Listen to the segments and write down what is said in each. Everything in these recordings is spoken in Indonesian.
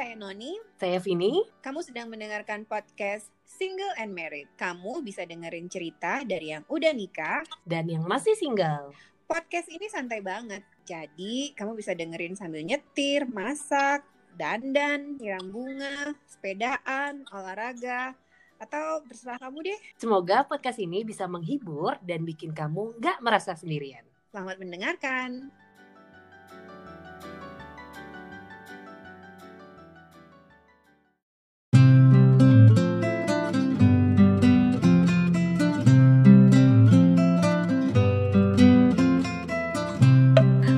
saya Noni. Saya Vini. Kamu sedang mendengarkan podcast Single and Married. Kamu bisa dengerin cerita dari yang udah nikah dan yang masih single. Podcast ini santai banget. Jadi, kamu bisa dengerin sambil nyetir, masak, dandan, nyiram bunga, sepedaan, olahraga, atau terserah kamu deh. Semoga podcast ini bisa menghibur dan bikin kamu nggak merasa sendirian. Selamat mendengarkan.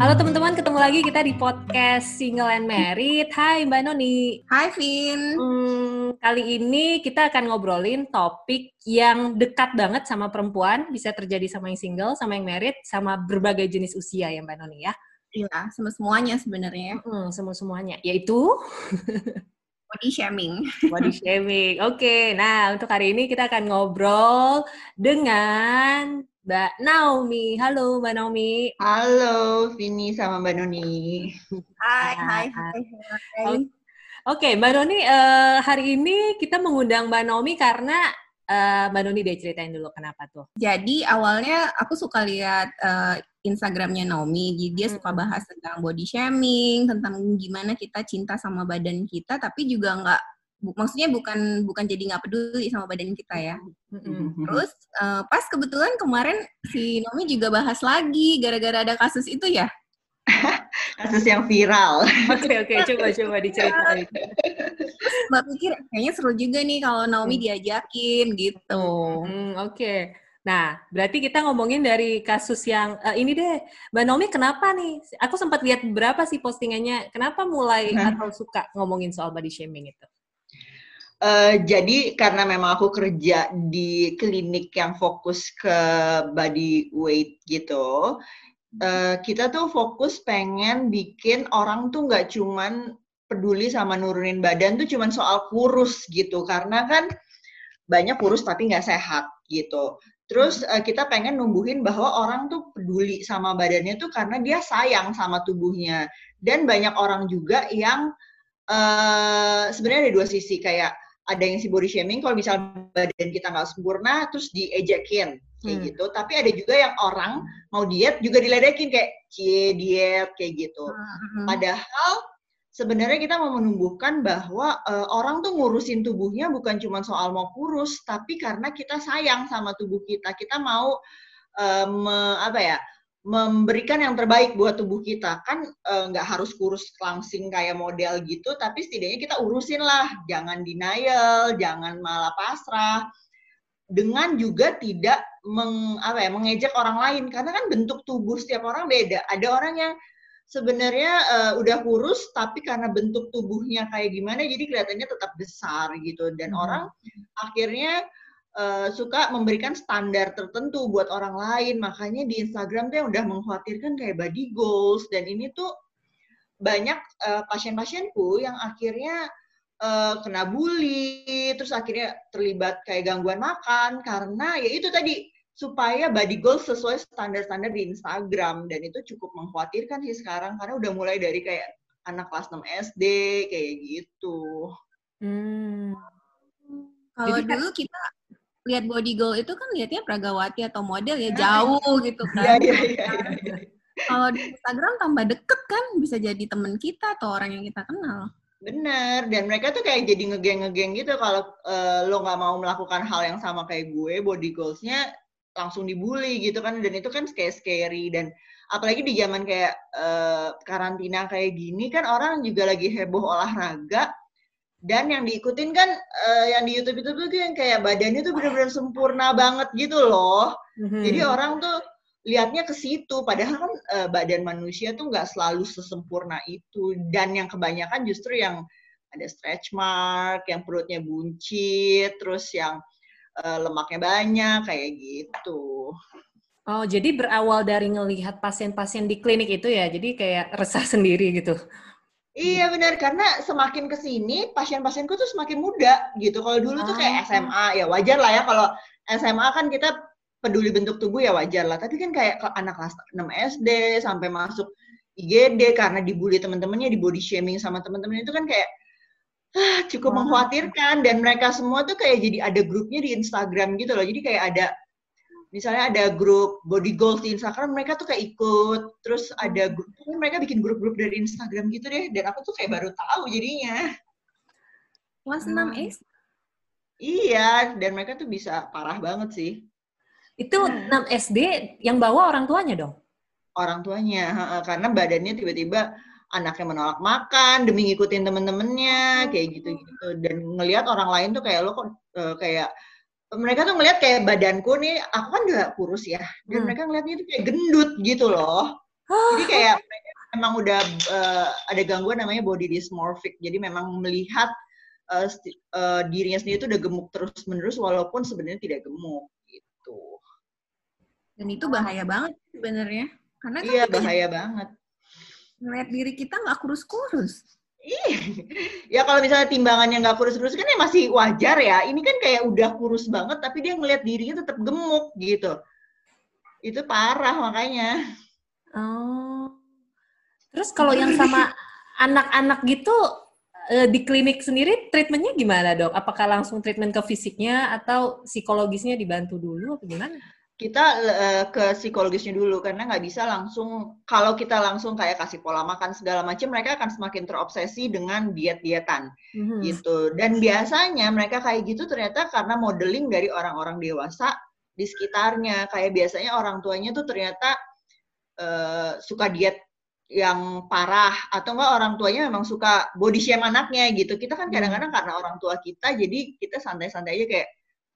Halo teman-teman, ketemu lagi kita di podcast Single and Married. Hai Mbak Noni. Hai Vin. Hmm, kali ini kita akan ngobrolin topik yang dekat banget sama perempuan, bisa terjadi sama yang single, sama yang married, sama berbagai jenis usia ya Mbak Noni ya. Iya, semua semuanya sebenarnya. Hmm, semua semuanya, yaitu body shaming. Body shaming. Oke, okay, nah untuk hari ini kita akan ngobrol dengan Mbak Naomi. Halo Mbak Naomi. Halo Vini sama Mbak Noni. Hai, hai, hai. hai. Oke, okay, Mbak Noni, uh, hari ini kita mengundang Mbak Naomi karena uh, Mbak Noni deh ceritain dulu kenapa tuh. Jadi awalnya aku suka lihat uh, Instagramnya Naomi, jadi dia hmm. suka bahas tentang body shaming, tentang gimana kita cinta sama badan kita, tapi juga nggak bu, maksudnya bukan bukan jadi nggak peduli sama badan kita ya. Mm-hmm. Terus uh, pas kebetulan kemarin si Nomi juga bahas lagi gara-gara ada kasus itu ya. kasus yang viral. Oke okay, oke okay. coba coba diceritain. Mbak pikir kayaknya seru juga nih kalau Naomi hmm. diajakin gitu. Hmm, oke. Okay. Nah, berarti kita ngomongin dari kasus yang uh, ini deh, Mbak Naomi kenapa nih? Aku sempat lihat berapa sih postingannya. Kenapa mulai nah. atau suka ngomongin soal body shaming itu? Uh, jadi karena memang aku kerja di klinik yang fokus ke body weight gitu, uh, kita tuh fokus pengen bikin orang tuh nggak cuman peduli sama nurunin badan tuh cuman soal kurus gitu, karena kan banyak kurus tapi nggak sehat gitu. Terus uh, kita pengen numbuhin bahwa orang tuh peduli sama badannya tuh karena dia sayang sama tubuhnya. Dan banyak orang juga yang uh, sebenarnya ada dua sisi kayak ada yang si body shaming kalau misal badan kita nggak sempurna terus diejekin kayak hmm. gitu tapi ada juga yang orang mau diet juga diledekin kayak cie diet kayak gitu hmm. padahal sebenarnya kita mau menumbuhkan bahwa uh, orang tuh ngurusin tubuhnya bukan cuma soal mau kurus tapi karena kita sayang sama tubuh kita kita mau uh, me, apa ya memberikan yang terbaik buat tubuh kita. Kan eh, nggak e, harus kurus langsing kayak model gitu tapi setidaknya kita urusin lah. Jangan denial jangan malah pasrah. Dengan juga tidak meng, apa ya, mengejek orang lain. Karena kan bentuk tubuh setiap orang beda. Ada orang yang sebenarnya uh, udah kurus tapi karena bentuk tubuhnya kayak gimana jadi kelihatannya tetap besar gitu. Dan hmm. orang akhirnya uh, suka memberikan standar tertentu buat orang lain. Makanya di Instagram tuh yang udah mengkhawatirkan kayak body goals dan ini tuh banyak uh, pasien-pasienku yang akhirnya uh, kena bully, terus akhirnya terlibat kayak gangguan makan karena ya itu tadi supaya body goals sesuai standar-standar di Instagram dan itu cukup mengkhawatirkan sih sekarang karena udah mulai dari kayak anak kelas 6 SD kayak gitu. Hmm. Kalau dulu kita lihat body goal itu kan lihatnya pragawati atau model ya jauh gitu kan. Iya, iya, iya. Kalau di Instagram tambah deket kan bisa jadi temen kita atau orang yang kita kenal. Bener, dan mereka tuh kayak jadi ngegeng-ngegeng gitu kalau uh, lo nggak mau melakukan hal yang sama kayak gue, body goals-nya langsung dibully gitu kan, dan itu kan kayak scary dan apalagi di zaman kayak uh, karantina kayak gini kan orang juga lagi heboh olahraga, dan yang diikutin kan uh, yang di YouTube itu tuh yang kayak badannya tuh benar-benar sempurna banget gitu loh. Mm-hmm. Jadi orang tuh lihatnya ke situ padahal kan uh, badan manusia tuh nggak selalu sesempurna itu dan yang kebanyakan justru yang ada stretch mark, yang perutnya buncit, terus yang uh, lemaknya banyak kayak gitu. Oh, jadi berawal dari ngelihat pasien-pasien di klinik itu ya, jadi kayak resah sendiri gitu. Iya benar karena semakin ke sini pasien-pasienku tuh semakin muda gitu. Kalau dulu tuh kayak SMA ah. ya wajar lah ya kalau SMA kan kita peduli bentuk tubuh ya wajar lah. Tapi kan kayak anak kelas 6 SD sampai masuk IGD karena dibully teman-temannya, di body shaming sama teman-teman itu kan kayak ah, cukup wow. mengkhawatirkan dan mereka semua tuh kayak jadi ada grupnya di Instagram gitu loh. Jadi kayak ada misalnya ada grup body goals di Instagram, mereka tuh kayak ikut. Terus ada grup, mereka bikin grup-grup dari Instagram gitu deh. Dan aku tuh kayak baru tahu jadinya. Kelas 6 S? Iya, dan mereka tuh bisa parah banget sih. Itu 6 SD yang bawa orang tuanya dong? Orang tuanya, karena badannya tiba-tiba anaknya menolak makan demi ngikutin temen-temennya kayak gitu-gitu dan ngelihat orang lain tuh kayak lo kok uh, kayak mereka tuh ngelihat kayak badanku nih aku kan gak kurus ya dan hmm. mereka ngeliatnya itu kayak gendut gitu loh. Jadi kayak mereka memang udah uh, ada gangguan namanya body dysmorphic. Jadi memang melihat uh, uh, dirinya sendiri itu udah gemuk terus menerus walaupun sebenarnya tidak gemuk gitu. Dan itu bahaya banget sebenarnya. Karena kan iya bahaya banget. ngeliat diri kita nggak kurus-kurus. Iya, ya kalau misalnya timbangannya nggak kurus-kurus kan ya masih wajar ya. Ini kan kayak udah kurus banget, tapi dia ngeliat dirinya tetap gemuk gitu. Itu parah makanya. Oh. Terus kalau yang sama anak-anak gitu eh, di klinik sendiri treatmentnya gimana dok? Apakah langsung treatment ke fisiknya atau psikologisnya dibantu dulu atau gimana? Kita uh, ke psikologisnya dulu karena nggak bisa langsung kalau kita langsung kayak kasih pola makan segala macam mereka akan semakin terobsesi dengan diet-dietan mm-hmm. gitu dan biasanya mereka kayak gitu ternyata karena modeling dari orang-orang dewasa di sekitarnya kayak biasanya orang tuanya tuh ternyata uh, suka diet yang parah atau enggak orang tuanya memang suka body shame anaknya gitu kita kan mhm. kadang-kadang karena orang tua kita jadi kita santai-santai aja kayak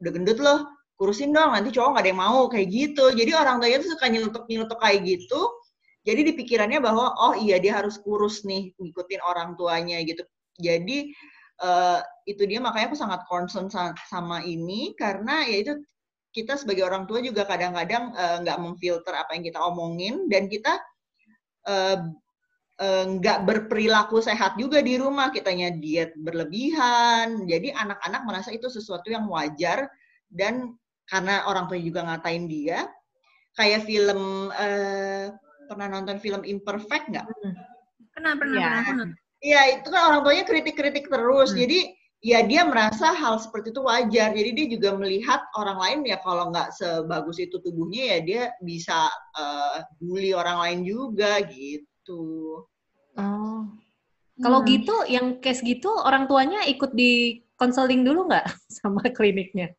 udah gendut loh kurusin dong nanti cowok nggak ada yang mau kayak gitu. Jadi orang tuanya tuh suka nyelutuk nyelutuk kayak gitu. Jadi di pikirannya bahwa oh iya dia harus kurus nih ngikutin orang tuanya gitu. Jadi uh, itu dia makanya aku sangat concern sama ini. Karena ya itu kita sebagai orang tua juga kadang-kadang uh, nggak memfilter apa yang kita omongin. Dan kita uh, nggak uh, berperilaku sehat juga di rumah. Kitanya diet berlebihan. Jadi anak-anak merasa itu sesuatu yang wajar dan karena orang tua juga ngatain dia kayak film uh, pernah nonton film Imperfect nggak? Hmm. Pernah pernah ya. pernah. Iya itu kan orang tuanya kritik-kritik terus hmm. jadi ya dia merasa hal seperti itu wajar jadi dia juga melihat orang lain ya kalau nggak sebagus itu tubuhnya ya dia bisa uh, bully orang lain juga gitu. Oh. Kalau hmm. gitu, yang case gitu, orang tuanya ikut di konseling dulu nggak sama kliniknya?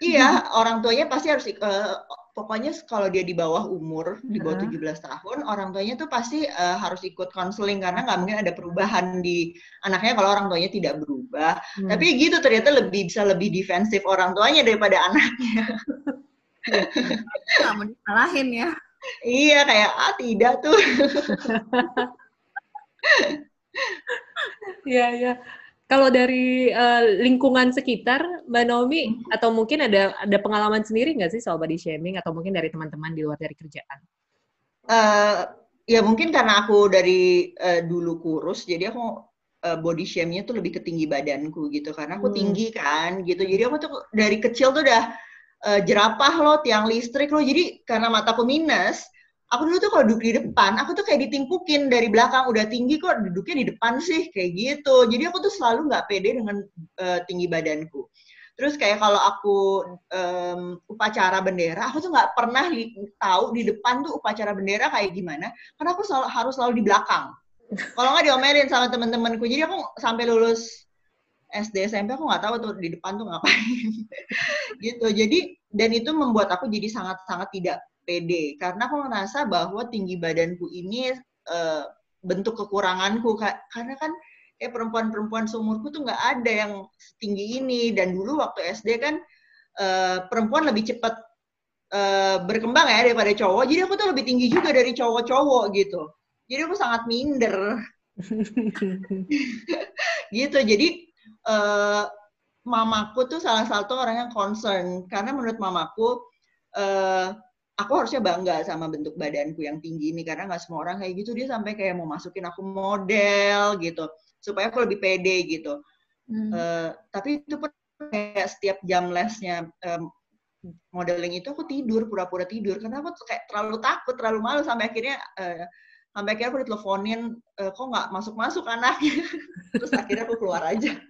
Iya, orang tuanya pasti harus uh, pokoknya kalau dia di bawah umur di bawah uh. 17 tahun, orang tuanya tuh pasti uh, harus ikut konseling karena nggak mungkin ada perubahan di anaknya kalau orang tuanya tidak berubah. Hmm. Tapi gitu ternyata lebih bisa lebih defensif orang tuanya daripada anaknya. Mau disalahin ya. Iya, kayak ah tidak tuh. Iya, iya. Kalau dari uh, lingkungan sekitar, Mbak Naomi, hmm. atau mungkin ada ada pengalaman sendiri nggak sih soal body shaming, atau mungkin dari teman-teman di luar dari kerjaan? Uh, ya mungkin karena aku dari uh, dulu kurus, jadi aku uh, body shaming-nya tuh lebih ke tinggi badanku gitu, karena aku hmm. tinggi kan, gitu. Jadi aku tuh dari kecil tuh udah uh, jerapah loh, tiang listrik loh. Jadi karena mataku minus, aku dulu tuh kalau duduk di depan, aku tuh kayak ditimpukin dari belakang udah tinggi kok duduknya di depan sih kayak gitu. Jadi aku tuh selalu nggak pede dengan uh, tinggi badanku. Terus kayak kalau aku um, upacara bendera, aku tuh nggak pernah li- tahu di depan tuh upacara bendera kayak gimana, karena aku selalu, harus selalu di belakang. Kalau nggak diomelin sama temen-temenku, jadi aku sampai lulus SD SMP aku nggak tahu tuh di depan tuh ngapain gitu. Jadi dan itu membuat aku jadi sangat-sangat tidak pede karena aku ngerasa bahwa tinggi badanku ini uh, bentuk kekuranganku karena kan kayak perempuan-perempuan seumurku tuh nggak ada yang setinggi ini. Dan dulu waktu SD kan uh, perempuan lebih cepat uh, berkembang ya daripada cowok. Jadi aku tuh lebih tinggi juga dari cowok-cowok gitu. Jadi aku sangat minder. Gitu. Jadi uh, mamaku tuh salah satu orang yang concern. Karena menurut mamaku uh, aku harusnya bangga sama bentuk badanku yang tinggi ini karena nggak semua orang kayak gitu. Dia sampai kayak mau masukin aku model gitu supaya aku lebih pede gitu. Hmm. uh, tapi itu pun kayak setiap jam lesnya um, modeling itu aku tidur pura-pura tidur. Karena aku kayak terlalu takut terlalu malu sampai akhirnya uh, sampai akhirnya aku diteleponin e, kok nggak masuk masuk anaknya? Terus akhirnya aku keluar aja.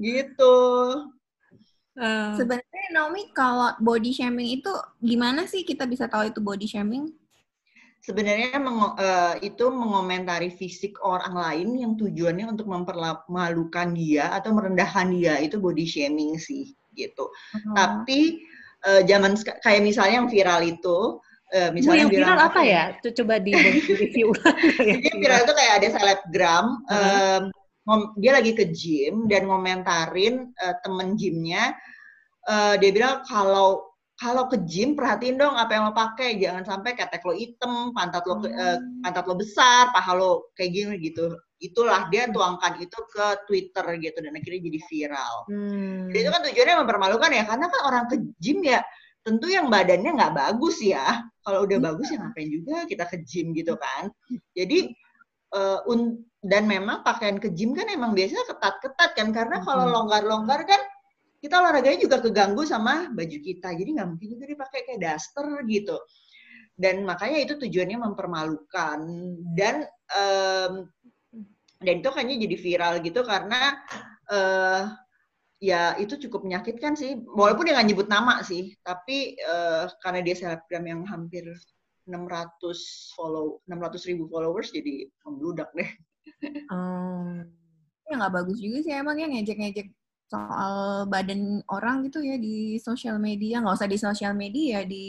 Gitu uh. sebenarnya Naomi kalau body shaming itu gimana sih kita bisa tahu itu body shaming sebenarnya meng, uh, itu mengomentari fisik orang lain yang tujuannya untuk mempermalukan dia atau merendahkan dia itu body shaming sih gitu. Hmm. Tapi uh, zaman kayak misalnya yang viral itu uh, misalnya Bu, yang viral, apa ya? Coba di review ulang. Jadi viral itu kayak ada selebgram hmm. um, dia lagi ke gym dan ngomentarin uh, temen gymnya uh, dia bilang kalau kalau ke gym perhatiin dong apa yang lo pakai jangan sampai ketek lo hitam pantat lo hmm. uh, pantat lo besar paha lo kayak gini gitu itulah dia tuangkan itu ke Twitter gitu dan akhirnya jadi viral hmm. jadi itu kan tujuannya mempermalukan ya karena kan orang ke gym ya tentu yang badannya nggak bagus ya kalau udah hmm. bagus ya ngapain juga kita ke gym gitu kan jadi uh, un dan memang pakaian ke gym kan emang biasanya ketat-ketat kan karena kalau hmm. longgar-longgar kan kita olahraganya juga keganggu sama baju kita. Jadi nggak mungkin juga dipakai kayak daster gitu. Dan makanya itu tujuannya mempermalukan dan um, dan itu kayaknya jadi viral gitu karena uh, ya itu cukup menyakitkan sih. Walaupun dia nggak nyebut nama sih, tapi uh, karena dia selebgram yang hampir 600 follow 600 ribu followers jadi membludak deh. Hmm. Ya nggak bagus juga sih emang ya ngejek-ngejek soal badan orang gitu ya di sosial media nggak usah di sosial media di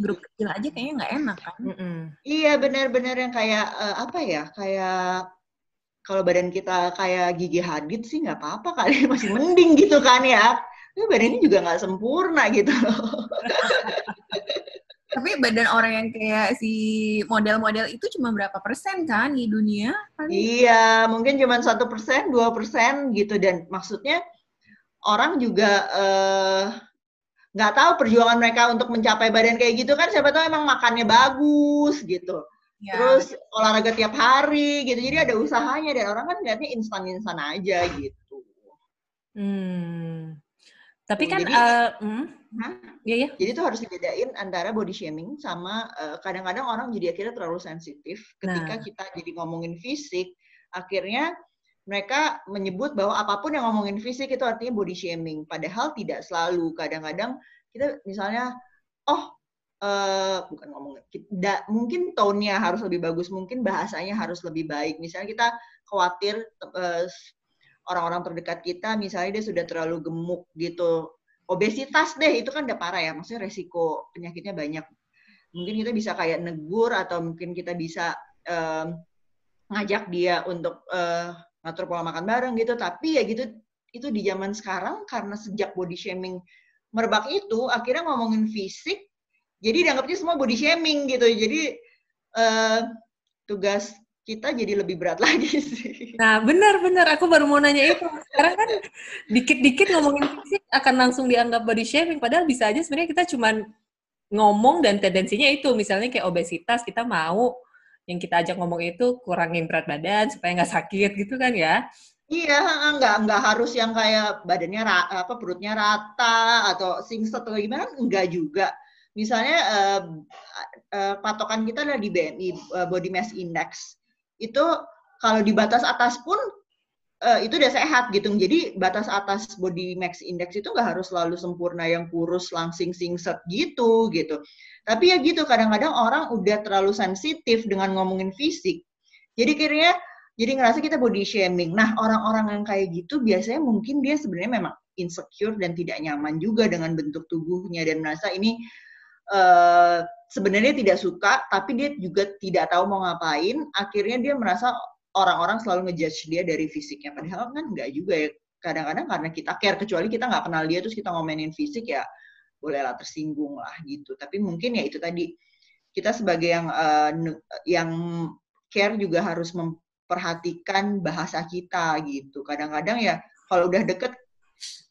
grup kecil aja kayaknya nggak enak kan mm -mm. iya benar-benar yang kayak uh, apa ya kayak kalau badan kita kayak gigi hadid sih nggak apa-apa kali masih mending gitu kan ya tapi badannya juga nggak sempurna gitu tapi badan orang yang kayak si model-model itu cuma berapa persen kan di dunia? Iya, mungkin cuma satu persen, dua persen gitu dan maksudnya orang juga eh, nggak uh, tahu perjuangan mereka untuk mencapai badan kayak gitu kan siapa tahu emang makannya bagus gitu ya. terus olahraga tiap hari gitu jadi ada usahanya dan orang kan lihatnya instan-instan aja gitu hmm. Tapi kan jadi, uh, hmm? Ya, ya. Jadi tuh harus dibedain antara body shaming sama kadang kadang-kadang orang jadi akhirnya terlalu sensitif ketika nah. kita jadi ngomongin fisik, akhirnya mereka menyebut bahwa apa pun yang ngomongin fisik itu artinya body shaming. Padahal tidak selalu. Kadang-kadang kita misalnya, oh uh, bukan ngomong, tidak mungkin tone-nya harus lebih bagus, mungkin bahasanya harus lebih baik. Misalnya kita khawatir uh, orang-orang terdekat kita, misalnya dia sudah terlalu gemuk gitu, obesitas deh itu kan udah parah ya, maksudnya resiko penyakitnya banyak. Mungkin kita bisa kayak negur atau mungkin kita bisa um, ngajak dia untuk uh, ngatur pola makan bareng gitu. Tapi ya gitu itu di zaman sekarang karena sejak body shaming merebak itu akhirnya ngomongin fisik jadi dianggapnya semua body shaming gitu. Jadi uh, tugas kita jadi lebih berat lagi sih. Nah, benar-benar aku baru mau nanya itu. Sekarang kan dikit-dikit ngomongin fisik akan langsung dianggap body shaming, padahal bisa aja sebenarnya kita cuman ngomong dan tendensinya itu, misalnya kayak obesitas, kita mau yang kita ajak ngomong itu kurangin berat badan supaya nggak sakit gitu kan ya? Iya, nggak nggak harus yang kayak badannya apa perutnya rata atau singset atau gimana, enggak juga. Misalnya uh, uh, patokan kita adalah di BMI uh, Body Mass Index. Itu kalau di batas atas pun uh, itu udah sehat gitu. Jadi batas atas body mass index itu nggak harus selalu sempurna yang kurus langsing singset gitu gitu. Tapi ya gitu, kadang-kadang orang udah terlalu sensitif dengan ngomongin fisik. Jadi kira jadi ngerasa kita body shaming. Nah, orang-orang yang kayak gitu biasanya mungkin dia sebenarnya memang insecure dan tidak nyaman juga dengan bentuk tubuhnya dan merasa ini uh, sebenarnya tidak suka, tapi dia juga tidak tahu mau ngapain. Akhirnya dia merasa orang-orang selalu ngejudge dia dari fisiknya. Padahal kan nggak juga ya. Kadang-kadang karena kita care, kecuali kita nggak kenal dia terus kita ngomenin fisik ya bolehlah tersinggung lah gitu. Tapi mungkin ya itu tadi kita sebagai yang uh, yang care juga harus memperhatikan bahasa kita gitu. Kadang-kadang ya kalau udah deket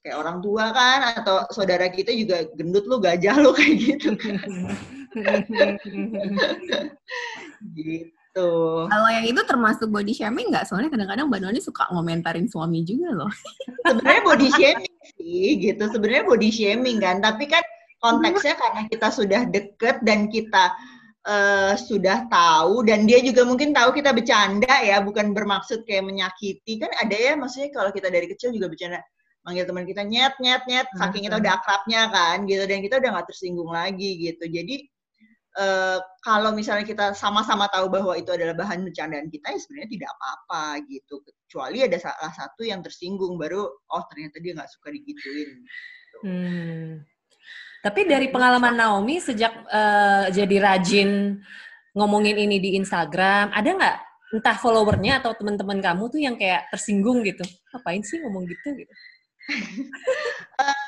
kayak orang tua kan atau saudara kita juga gendut lu gajah lu kayak gitu kan. gitu. Kalau yang itu termasuk body shaming nggak? Soalnya kadang-kadang Mbak Noni suka ngomentarin suami juga loh. Sebenarnya body shaming sih, gitu. Sebenarnya body shaming kan. Tapi kan konteksnya karena kita sudah deket dan kita uh, sudah tahu dan dia juga mungkin tahu kita bercanda ya, bukan bermaksud kayak menyakiti. Kan ada ya maksudnya kalau kita dari kecil juga bercanda manggil teman kita nyet nyet nyet saking kita udah akrabnya kan gitu dan kita udah nggak tersinggung lagi gitu. Jadi uh, kalau misalnya kita sama-sama tahu bahwa itu adalah bahan bercandaan kita ya sebenarnya tidak apa-apa gitu. Kecuali ada salah satu yang tersinggung baru oh ternyata dia nggak suka digituin. Gitu. Hmm. Tapi dari pengalaman Naomi sejak uh, jadi rajin ngomongin ini di Instagram, ada nggak entah followernya atau teman-teman kamu tuh yang kayak tersinggung gitu? Ngapain sih ngomong gitu gitu? uh,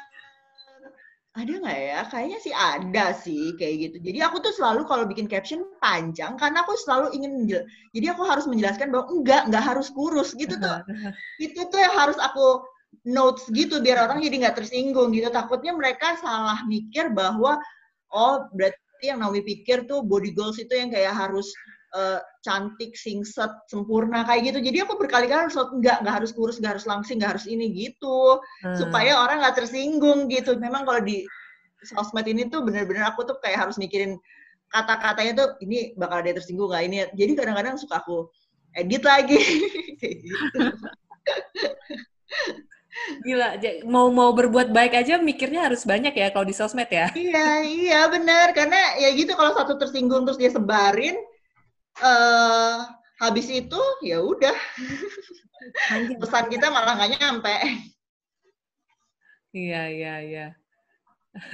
ada nggak ya? Kayaknya sih ada sih kayak gitu. Jadi aku tuh selalu kalau bikin caption panjang karena aku selalu ingin menjel jadi aku harus menjelaskan bahwa enggak, enggak harus kurus gitu tuh. itu tuh yang harus aku notes gitu biar orang jadi nggak tersinggung gitu. Takutnya mereka salah mikir bahwa oh berarti yang Naomi pikir tuh body goals itu yang kayak harus uh, cantik, singset, sempurna kayak gitu. Jadi aku berkali-kali harus nggak nggak harus kurus, nggak harus langsing, nggak harus ini gitu hmm. supaya orang nggak tersinggung gitu. Memang kalau di sosmed ini tuh bener-bener aku tuh kayak harus mikirin kata-katanya tuh ini bakal ada tersinggung nggak ini. Jadi kadang-kadang suka aku edit lagi gitu. Gila, mau mau berbuat baik aja mikirnya harus banyak ya kalau di sosmed ya. Iya, iya benar karena ya gitu kalau satu tersinggung terus dia sebarin uh, habis itu ya udah. Pesan kita malah nggak nyampe. Iya, iya, iya.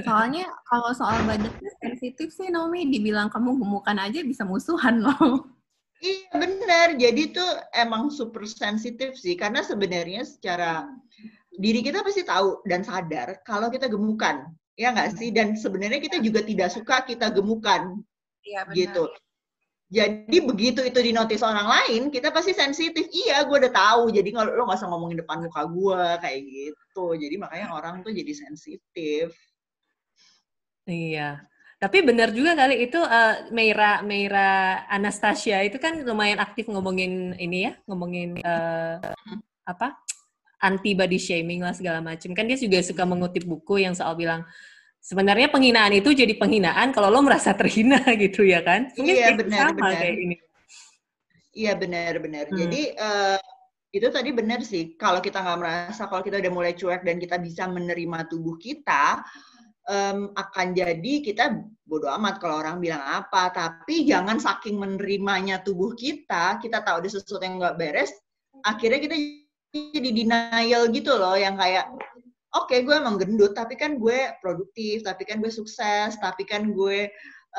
Soalnya kalau soal badan sensitif sih Naomi dibilang kamu gemukan aja bisa musuhan loh. Iya benar. Jadi tuh emang super sensitif sih karena sebenarnya secara diri kita pasti tahu dan sadar kalau kita gemukan, ya nggak sih? Dan sebenarnya kita juga tidak suka kita gemukan, iya, benar. gitu. Jadi begitu itu dinotis orang lain, kita pasti sensitif. Iya, gue udah tahu. Jadi lo nggak usah ngomongin depan muka gue kayak gitu. Jadi makanya orang tuh jadi sensitif. Iya. Tapi benar juga kali itu uh, Meira Meira Anastasia itu kan lumayan aktif ngomongin ini ya, ngomongin uh, apa anti body shaming lah segala macam. Kan dia juga suka mengutip buku yang soal bilang sebenarnya penghinaan itu jadi penghinaan kalau lo merasa terhina gitu ya kan? Mungkin iya benar benar. Kayak ini. Iya benar benar. Hmm. Jadi uh, itu tadi benar sih. Kalau kita nggak merasa kalau kita udah mulai cuek dan kita bisa menerima tubuh kita, um, akan jadi kita bodoh amat kalau orang bilang apa. Tapi jangan saking menerimanya tubuh kita, kita tahu ada sesuatu yang nggak beres, akhirnya kita jadi denial gitu loh yang kayak oke okay, gue emang gendut tapi kan gue produktif tapi kan gue sukses tapi kan gue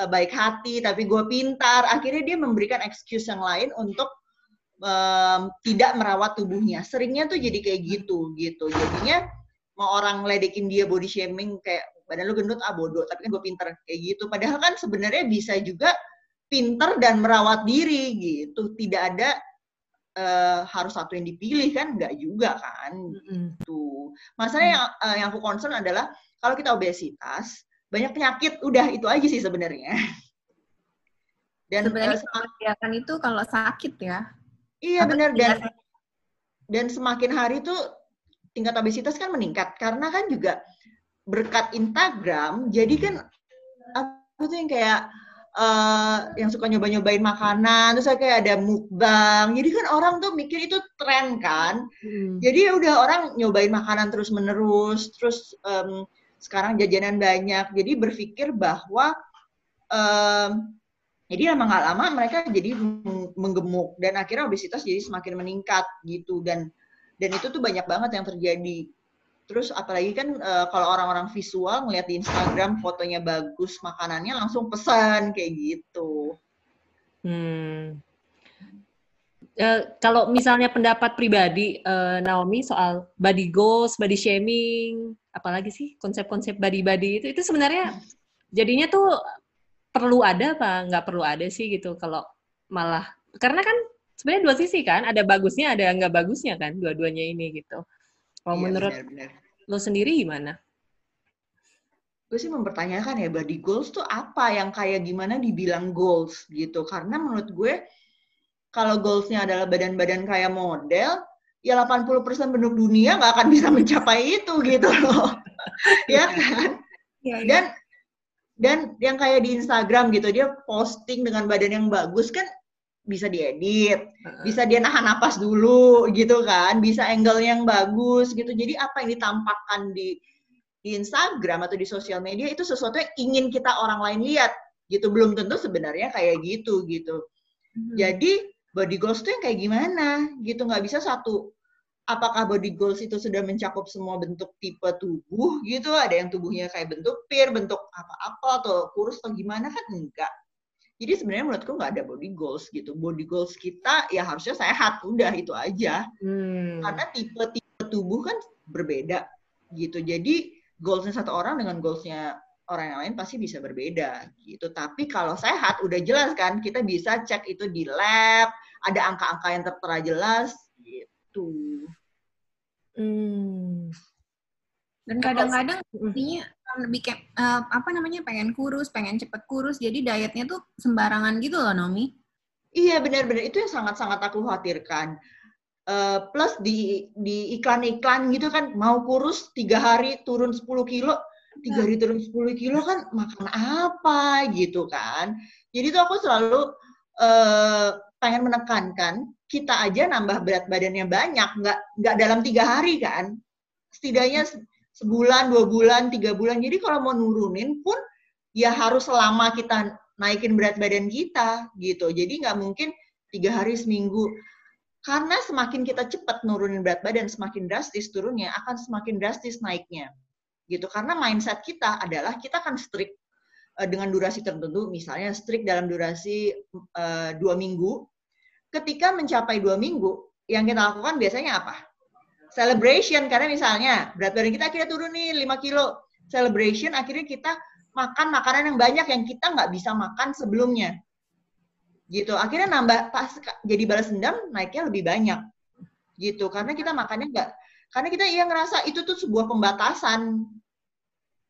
uh, baik hati tapi gue pintar. Akhirnya dia memberikan excuse yang lain untuk um, tidak merawat tubuhnya. Seringnya tuh jadi kayak gitu gitu. Jadinya mau orang ledekin dia body shaming kayak badan lu gendut ah bodoh tapi kan gue pintar kayak gitu. Padahal kan sebenarnya bisa juga pintar dan merawat diri gitu. Tidak ada uh, harus satu yang dipilih kan? Nggak juga kan? Mm-hmm. tuh masalahnya yang uh, yang aku concern adalah kalau kita obesitas banyak penyakit udah itu aja sih sebenarnya. Dan sebenarnya uh, kan itu kalau sakit ya? Iya benar. Dan dan semakin hari tuh tingkat obesitas kan meningkat karena kan juga berkat Instagram jadi kan aku tuh yang kayak uh, yang suka nyoba-nyobain makanan, terus kayak ada mukbang. Jadi kan orang tuh mikir itu tren kan. Hmm. Jadi ya udah orang nyobain makanan terus-menerus, terus um, sekarang jajanan banyak. Jadi berpikir bahwa um, jadi lama nggak lama mereka jadi menggemuk dan akhirnya obesitas jadi semakin meningkat gitu dan dan itu tuh banyak banget yang terjadi Terus apalagi kan uh, kalau orang-orang visual ngeliat di Instagram fotonya bagus, makanannya langsung pesan kayak gitu. Hmm. Uh, kalau misalnya pendapat pribadi uh, Naomi soal body goals, body shaming, apalagi sih konsep-konsep body-body itu, itu sebenarnya jadinya tuh perlu ada apa nggak perlu ada sih gitu kalau malah karena kan sebenarnya dua sisi kan ada bagusnya ada nggak bagusnya kan dua-duanya ini gitu kalau iya, menurut benar, benar. lo sendiri gimana? Gue sih mempertanyakan ya body goals tuh apa yang kayak gimana dibilang goals gitu. Karena menurut gue kalau goalsnya adalah badan-badan kayak model, ya 80% penduduk dunia nggak akan bisa mencapai itu gitu loh. ya kan? Ya, ya. Dan dan yang kayak di Instagram gitu dia posting dengan badan yang bagus kan bisa diedit, bisa dia nahan napas dulu gitu kan, bisa angle yang bagus gitu. Jadi apa yang ditampakkan di di Instagram atau di sosial media itu sesuatu yang ingin kita orang lain lihat gitu. Belum tentu sebenarnya kayak gitu gitu. Hmm. Jadi body goals itu yang kayak gimana gitu nggak bisa satu apakah body goals itu sudah mencakup semua bentuk tipe tubuh gitu ada yang tubuhnya kayak bentuk pir bentuk apa-apa atau kurus atau gimana kan enggak jadi sebenarnya menurutku nggak ada body goals gitu body goals kita ya harusnya sehat udah itu aja hmm. karena tipe-tipe tubuh kan berbeda gitu jadi goalsnya satu orang dengan goalsnya orang yang lain pasti bisa berbeda gitu tapi kalau sehat udah jelas kan kita bisa cek itu di lab ada angka-angka yang tertera jelas gitu. Hmm. Dan kadang-kadang intinya lebih kayak uh, apa namanya pengen kurus, pengen cepet kurus, jadi dietnya tuh sembarangan gitu loh, Nomi. Iya benar-benar itu yang sangat-sangat aku khawatirkan. Uh, plus di di iklan-iklan gitu kan mau kurus tiga hari turun 10 kilo, tiga hari turun 10 kilo kan makan apa gitu kan. Jadi tuh aku selalu uh, pengen menekankan kita aja nambah berat badannya banyak, nggak nggak dalam tiga hari kan, setidaknya sebulan, dua bulan, tiga bulan. Jadi kalau mau nurunin pun ya harus selama kita naikin berat badan kita gitu. Jadi nggak mungkin tiga hari seminggu. Karena semakin kita cepat nurunin berat badan, semakin drastis turunnya, akan semakin drastis naiknya. Gitu. Karena mindset kita adalah kita akan strict uh, dengan durasi tertentu, misalnya strict dalam durasi uh, dua minggu, ketika mencapai dua minggu, yang kita lakukan biasanya apa? Celebration, karena misalnya berat badan kita akhirnya turun nih 5 kilo. Celebration, akhirnya kita makan makanan yang banyak yang kita nggak bisa makan sebelumnya. Gitu. Akhirnya nambah, pas jadi balas dendam, naiknya lebih banyak. Gitu. Karena kita makannya nggak, karena kita yang ngerasa itu tuh sebuah pembatasan.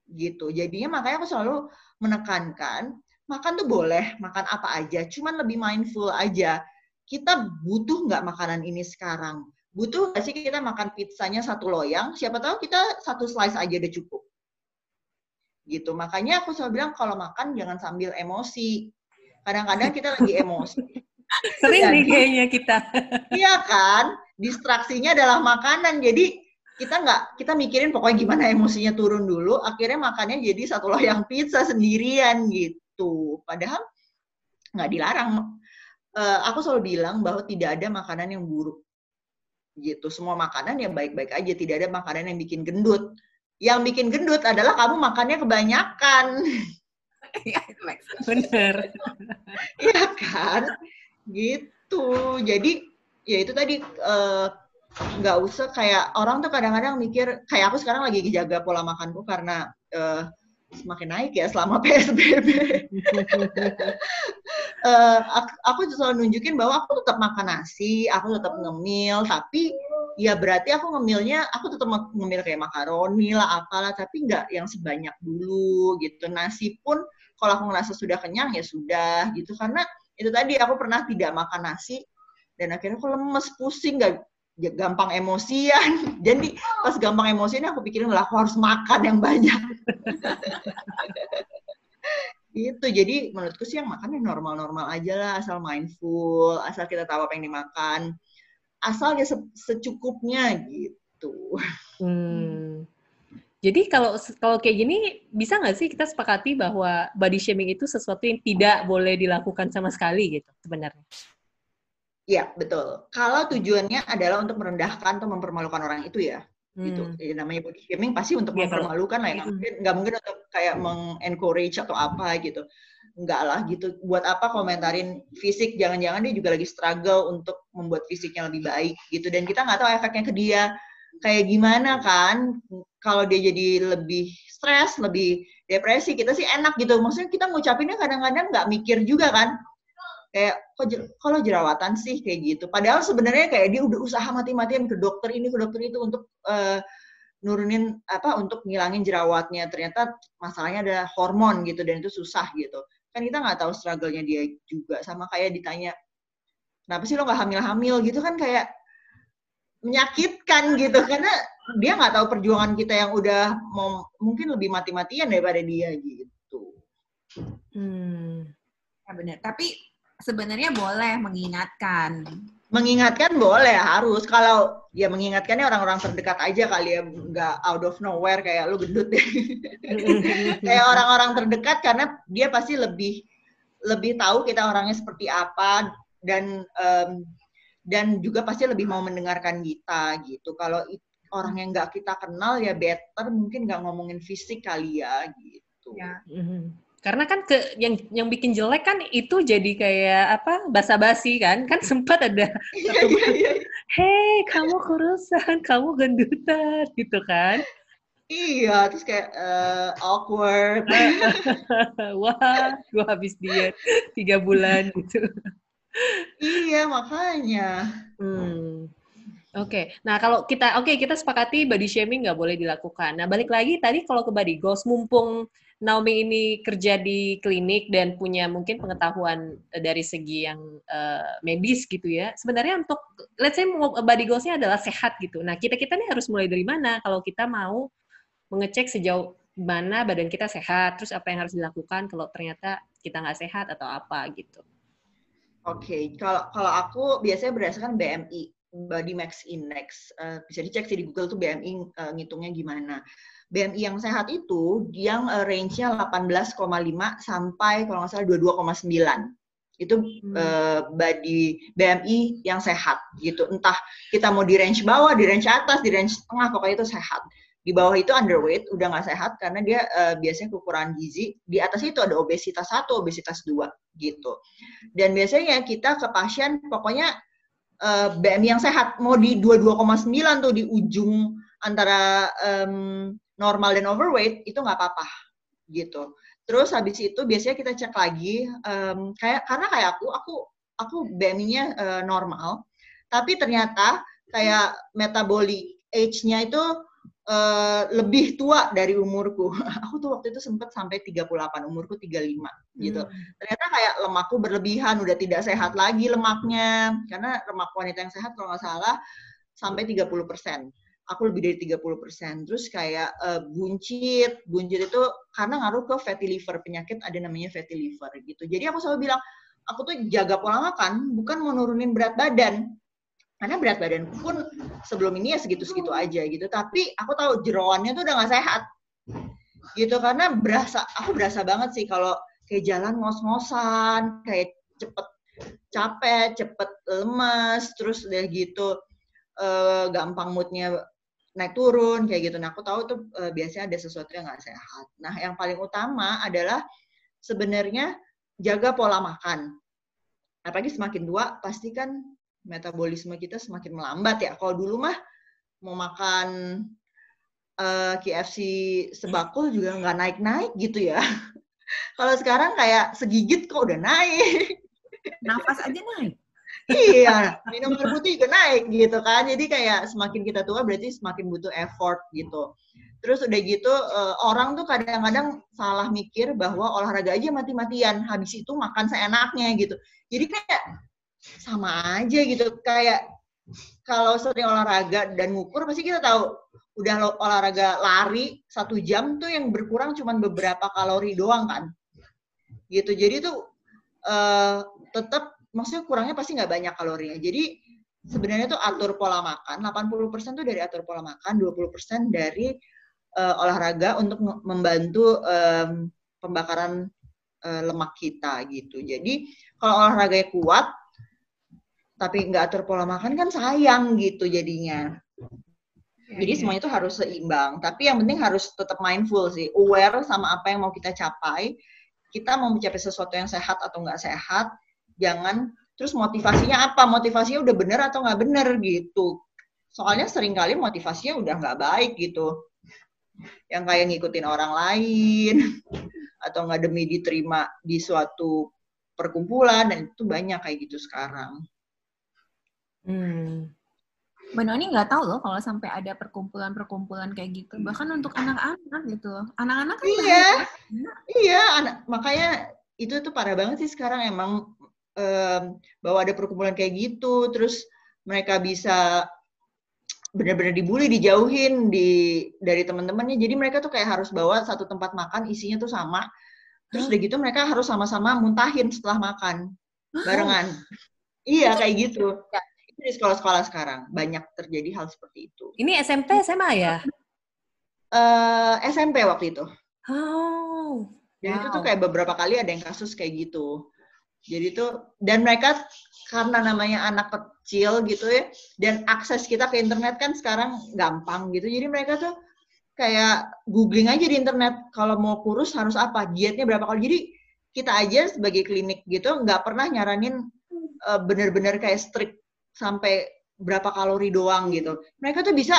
Gitu. Jadinya makanya aku selalu menekankan, makan tuh boleh, makan apa aja, cuman lebih mindful aja kita butuh nggak makanan ini sekarang? Butuh nggak sih kita makan pizzanya satu loyang? Siapa tahu kita satu slice aja udah cukup. Gitu. Makanya aku selalu bilang kalau makan jangan sambil emosi. Kadang-kadang kita lagi emosi. Sering nih kayaknya kita. Iya kan? Distraksinya adalah makanan. Jadi kita nggak kita mikirin pokoknya gimana emosinya turun dulu akhirnya makannya jadi satu loyang pizza sendirian gitu padahal nggak dilarang uh, aku selalu bilang bahwa tidak ada makanan yang buruk gitu. Semua makanan yang baik-baik aja tidak ada makanan yang bikin gendut. Yang bikin gendut adalah kamu makannya kebanyakan. Iya, bener. Iya kan? Gitu. Jadi ya itu tadi uh, nggak usah kayak orang tuh kadang-kadang mikir kayak aku sekarang lagi jaga pola makanku karena uh, semakin naik ya selama PSBB. uh, eh, aku, selalu nunjukin bahwa aku tetap makan nasi, aku tetap ngemil, tapi ya berarti aku ngemilnya, aku tetap ngemil kayak makaroni lah, apalah, tapi nggak yang sebanyak dulu gitu. Nasi pun kalau aku ngerasa sudah kenyang ya sudah gitu, karena itu tadi aku pernah tidak makan nasi dan akhirnya aku lemes, pusing, nggak gampang emosian. Jadi pas gampang emosian aku pikirin lah aku harus makan yang banyak. itu jadi menurutku sih yang makan yang normal-normal aja lah asal mindful asal kita tahu apa yang dimakan asal ya secukupnya gitu hmm. jadi kalau kalau kayak gini bisa nggak sih kita sepakati bahwa body shaming itu sesuatu yang tidak boleh dilakukan sama sekali gitu sebenarnya Iya, betul. Kalau tujuannya adalah untuk merendahkan atau mempermalukan orang itu ya, gitu. hmm. gitu. Ya, namanya body shaming pasti untuk ya, mempermalukan lah ya. Nggak mungkin, nggak mungkin untuk kayak mengencourage atau apa gitu. Enggak lah gitu. Buat apa komentarin fisik? Jangan-jangan dia juga lagi struggle untuk membuat fisiknya lebih baik gitu. Dan kita nggak tahu efeknya ke dia kayak gimana kan. Kalau dia jadi lebih stres, lebih depresi, kita sih enak gitu. Maksudnya kita ngucapinnya kadang-kadang nggak mikir juga kan kayak kalau jerawatan sih kayak gitu. Padahal sebenarnya kayak dia udah usaha mati-matian ke dokter ini ke dokter itu untuk uh, nurunin apa untuk ngilangin jerawatnya. Ternyata masalahnya ada hormon gitu dan itu susah gitu. Kan kita nggak tahu struggle-nya dia juga sama kayak ditanya kenapa sih lo nggak hamil-hamil gitu kan kayak menyakitkan gitu karena dia nggak tahu perjuangan kita yang udah mau mungkin lebih mati-matian daripada dia gitu. Hmm. Ya benar. Tapi sebenarnya boleh mengingatkan. Mengingatkan boleh harus. Kalau ya mengingatkannya orang-orang terdekat aja kali ya, nggak out of nowhere kayak lu gendut deh. kayak orang-orang terdekat karena dia pasti lebih lebih tahu kita orangnya seperti apa dan um, dan juga pasti lebih mau mendengarkan kita gitu. Kalau orang yang nggak kita kenal ya better mungkin nggak ngomongin fisik kali ya gitu. Ya. Mm-hmm. Karena kan ke yang yang bikin jelek kan itu jadi kayak apa basa-basi kan kan sempat ada iya, iya, iya. hei kamu kurusan kamu gendutan gitu kan Iya, terus kayak uh, awkward. Wah, gue habis diet tiga bulan gitu. iya, makanya. Hmm. Oke, okay. nah kalau kita oke okay, kita sepakati body shaming nggak boleh dilakukan. Nah balik lagi tadi kalau ke body goals, mumpung Naomi ini kerja di klinik dan punya mungkin pengetahuan dari segi yang uh, medis gitu ya. Sebenarnya untuk let's say body goalsnya adalah sehat gitu. Nah kita kita nih harus mulai dari mana kalau kita mau mengecek sejauh mana badan kita sehat, terus apa yang harus dilakukan kalau ternyata kita nggak sehat atau apa gitu. Oke, okay. kalau kalau aku biasanya berdasarkan BMI body mass index. Uh, bisa dicek sih di Google tuh BMI uh, eh, ngitungnya gimana. BMI yang sehat itu yang uh, range-nya 18,5 sampai kalau nggak salah 22,9. Itu hmm. uh, body BMI yang sehat gitu. Entah kita mau di range bawah, di range atas, di range tengah, pokoknya itu sehat. Di bawah itu underweight, udah nggak sehat karena dia uh, biasanya kekurangan gizi. Di atas itu ada obesitas satu, obesitas dua gitu. Dan biasanya kita ke pasien pokoknya eh, BMI yang sehat mau di 22,9 tuh di ujung antara um, normal dan overweight itu nggak apa-apa gitu. Terus habis itu biasanya kita cek lagi um, kayak karena kayak aku aku aku BMI-nya uh, eh, normal tapi ternyata kayak metabolic age-nya itu uh, lebih tua dari umurku. Aku tuh waktu itu sempat sampai 38, umurku 35 gitu. Hmm. Ternyata kayak lemakku berlebihan, udah tidak sehat lagi lemaknya. Karena lemak wanita yang sehat kalau nggak salah sampai 30 persen. Aku lebih dari 30 persen. Terus kayak uh, buncit, buncit itu karena ngaruh ke fatty liver, penyakit ada namanya fatty liver gitu. Jadi aku selalu bilang, aku tuh jaga pola makan, bukan mau nurunin berat badan karena berat badanku pun sebelum ini ya segitu-segitu aja gitu. Tapi aku tahu jeroannya tuh udah gak sehat. Gitu karena berasa aku berasa banget sih kalau kayak jalan ngos-ngosan kayak cepet capek cepet lemes terus udah gitu uh, gampang moodnya naik turun kayak gitu. Nah aku tahu tuh uh, biasanya ada sesuatu yang gak sehat. Nah yang paling utama adalah sebenarnya jaga pola makan. Apalagi semakin tua pasti kan metabolisme kita semakin melambat ya. Kalau dulu mah mau makan uh, eh, KFC sebakul juga nggak naik-naik gitu ya. Kalau sekarang kayak segigit kok udah naik. Nafas aja naik. iya, minum air putih juga naik gitu kan. Jadi kayak semakin kita tua berarti semakin butuh effort gitu. Terus udah gitu uh, orang tuh kadang-kadang salah mikir bahwa olahraga aja mati-matian, habis itu makan seenaknya gitu. Jadi kayak sama aja gitu kayak kalau sering olahraga dan ngukur pasti kita tahu udah olahraga lari satu jam tuh yang berkurang cuma beberapa kalori doang kan. Gitu jadi tuh uh, tetap maksudnya kurangnya pasti nggak banyak kalorinya. Jadi sebenarnya tuh atur pola makan 80% tuh dari atur pola makan 20% dari uh, olahraga untuk membantu um, pembakaran uh, lemak kita gitu. Jadi kalau olahraganya kuat tapi nggak atur pola makan kan sayang gitu jadinya. Iya, Jadi iya. semuanya itu harus seimbang. Tapi yang penting harus tetap mindful sih, aware sama apa yang mau kita capai. Kita mau mencapai sesuatu yang sehat atau nggak sehat, jangan terus motivasinya apa? Motivasinya udah bener atau nggak bener gitu. Soalnya sering kali motivasinya udah nggak baik gitu. Yang kayak ngikutin orang lain atau nggak demi diterima di suatu perkumpulan dan itu banyak kayak gitu sekarang. Hmm. Mbak Noni nggak tahu loh kalau sampai ada perkumpulan-perkumpulan kayak gitu. Bahkan untuk anak-anak gitu. Anak-anak kan Iya. Iya, anak makanya itu tuh parah banget sih sekarang emang um, bahwa ada perkumpulan kayak gitu, terus mereka bisa benar-benar dibully, dijauhin di dari teman-temannya. Jadi mereka tuh kayak harus bawa satu tempat makan isinya tuh sama Terus udah gitu mereka harus sama-sama muntahin setelah makan barengan. Iya kayak gitu. Itu di sekolah-sekolah sekarang banyak terjadi hal seperti itu. Ini SMP SMA ya? Uh, eh, SMP waktu itu. Oh. Jadi wow. itu tuh kayak beberapa kali ada yang kasus kayak gitu. Jadi tuh dan mereka karena namanya anak kecil gitu ya dan akses kita ke internet kan sekarang gampang gitu. Jadi mereka tuh kayak googling aja di internet kalau mau kurus harus apa, dietnya berapa kali. Jadi kita aja sebagai klinik gitu nggak pernah nyaranin uh, bener-bener kayak strict sampai berapa kalori doang gitu. Mereka tuh bisa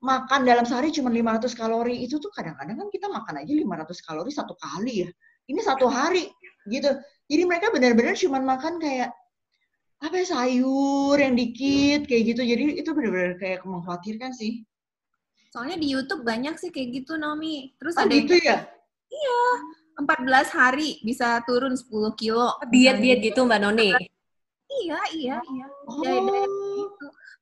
makan dalam sehari cuma 500 kalori. Itu tuh kadang-kadang kan kita makan aja 500 kalori satu kali ya. Ini satu hari gitu. Jadi mereka benar-benar cuma makan kayak apa ya sayur yang dikit kayak gitu. Jadi itu benar-benar kayak mengkhawatirkan sih. Soalnya di YouTube banyak sih kayak gitu Nomi terus oh, ada gitu ya? Iya 14 hari bisa turun 10 kilo. Diet diet gitu Mbak Noni iya iya iya oh.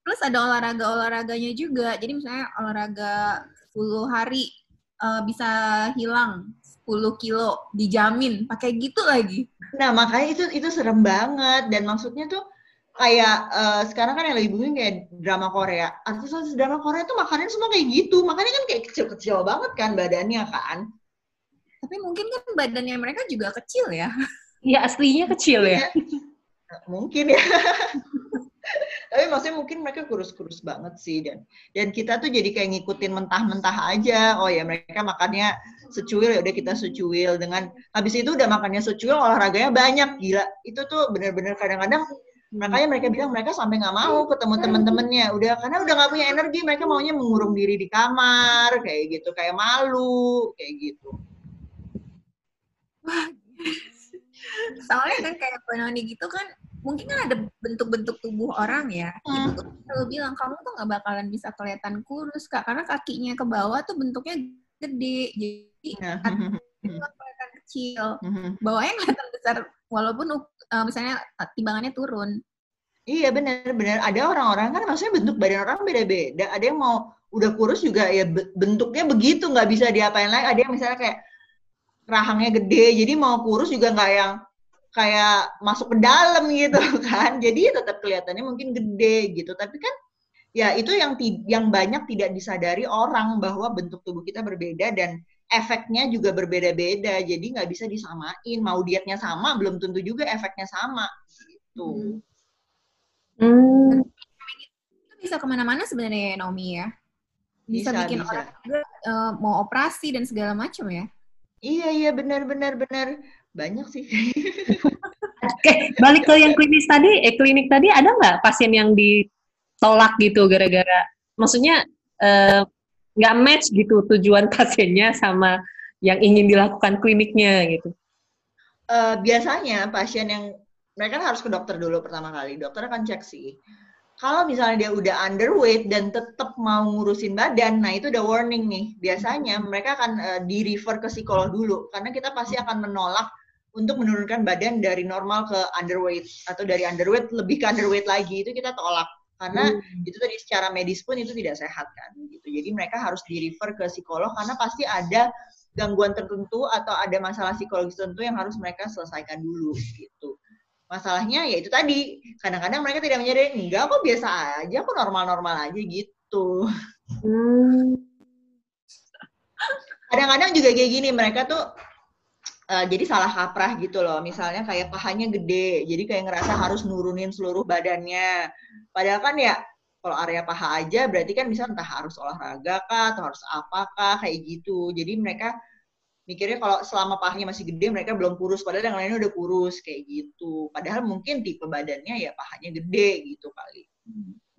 Plus ada olahraga-olahraganya juga. Jadi misalnya olahraga 10 hari uh, bisa hilang 10 kilo dijamin pakai gitu lagi. Nah, makanya itu itu serem banget dan maksudnya tuh kayak uh, sekarang kan yang lagi booming kayak drama Korea. Artis-artis drama Korea tuh makannya semua kayak gitu. Makanya kan kayak kecil-kecil banget kan badannya kan. Tapi mungkin kan badannya mereka juga kecil ya. Iya, aslinya kecil ya. Mungkin ya. tapi maksudnya mungkin mereka kurus-kurus banget sih dan dan kita tuh jadi kayak ngikutin mentah-mentah aja. Oh ya mereka makannya secuil ya udah kita secuil dengan habis itu udah makannya secuil olahraganya banyak gila. Itu tuh bener-bener kadang-kadang makanya mereka bilang mereka sampai nggak mau ketemu temen-temennya. Udah karena udah nggak punya energi mereka maunya mengurung diri di kamar kayak gitu kayak malu kayak gitu soalnya kan kayak Penoni gitu kan mungkin kan ada bentuk-bentuk tubuh orang ya. Hmm. Itu selalu bilang kamu tuh nggak bakalan bisa kelihatan kurus kak, karena kakinya ke bawah tuh bentuknya gede, jadi yeah. kelihatan kecil. Hmm. Bawahnya kelihatan besar, walaupun uh, misalnya timbangannya turun. Iya benar-benar ada orang-orang kan maksudnya bentuk badan orang beda-beda. Ada yang mau udah kurus juga ya bentuknya begitu nggak bisa diapain lagi. Ada yang misalnya kayak rahangnya gede, jadi mau kurus juga nggak yang kayak masuk ke dalam gitu kan. Jadi tetap kelihatannya mungkin gede gitu. Tapi kan ya itu yang yang banyak tidak disadari orang bahwa bentuk tubuh kita berbeda dan efeknya juga berbeda-beda. Jadi nggak bisa disamain. Mau dietnya sama belum tentu juga efeknya sama gitu. Hmm. Itu bisa ke mana-mana sebenarnya Naomi ya. Bisa, bisa bikin bisa. orang juga uh, mau operasi dan segala macam ya. Iya iya benar benar benar banyak sih. Oke, balik ke yang klinis tadi, eh klinik tadi ada nggak pasien yang ditolak gitu gara-gara, maksudnya eh, nggak uh, match gitu tujuan pasiennya sama yang ingin dilakukan kliniknya gitu? Uh, biasanya pasien yang mereka kan harus ke dokter dulu pertama kali, dokter akan cek sih. Kalau misalnya dia udah underweight dan tetap mau ngurusin badan, nah itu udah warning nih. Biasanya mereka akan uh, di-refer ke psikolog dulu, karena kita pasti akan menolak untuk menurunkan badan dari normal ke underweight atau dari underweight lebih ke underweight lagi. Itu kita tolak. Karena hmm. itu tadi secara medis pun itu tidak sehat kan gitu. Jadi mereka harus di refer ke psikolog karena pasti ada gangguan tertentu atau ada masalah psikologis tertentu yang harus mereka selesaikan dulu gitu masalahnya ya itu tadi kadang-kadang mereka tidak menyadari enggak kok biasa aja kok normal-normal aja gitu hmm. kadang-kadang juga kayak gini mereka tuh uh, jadi salah kaprah gitu loh. Misalnya kayak pahanya gede, jadi kayak ngerasa harus nurunin seluruh badannya. Padahal kan ya kalau area paha aja berarti kan bisa entah harus olahraga kah atau harus apakah kayak gitu. Jadi mereka mikirnya kalau selama pahanya masih gede mereka belum kurus padahal yang lainnya udah kurus kayak gitu. Padahal mungkin tipe badannya ya pahanya gede gitu kali.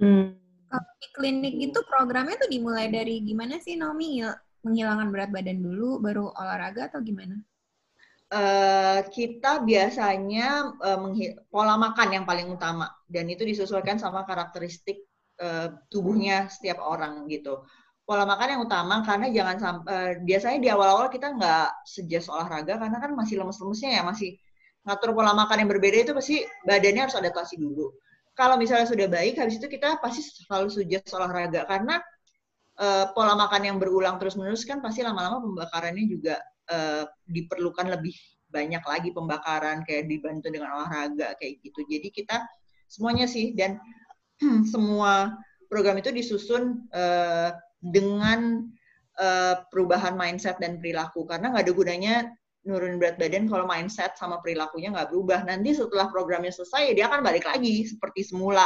Hmm. Kalau di klinik itu programnya tuh dimulai dari gimana sih Nomi? Menghilangkan berat badan dulu baru olahraga atau gimana? uh, kita biasanya uh, pola makan yang paling utama dan itu disesuaikan sama karakteristik uh, tubuhnya setiap orang gitu. Pola makan yang utama karena jangan sampai uh, biasanya di awal-awal kita nggak sejas olahraga karena kan masih lemes-lemesnya ya masih ngatur pola makan yang berbeda itu pasti badannya harus adaptasi dulu. Kalau misalnya sudah baik, habis itu kita pasti selalu sujas olahraga karena uh, pola makan yang berulang terus-menerus kan pasti lama-lama pembakarannya juga uh, diperlukan lebih banyak lagi pembakaran kayak dibantu dengan olahraga kayak gitu. Jadi kita semuanya sih dan semua program itu disusun uh, dengan uh, perubahan mindset dan perilaku karena nggak ada gunanya nurun berat badan kalau mindset sama perilakunya nggak berubah. Nanti setelah programnya selesai dia akan balik lagi seperti semula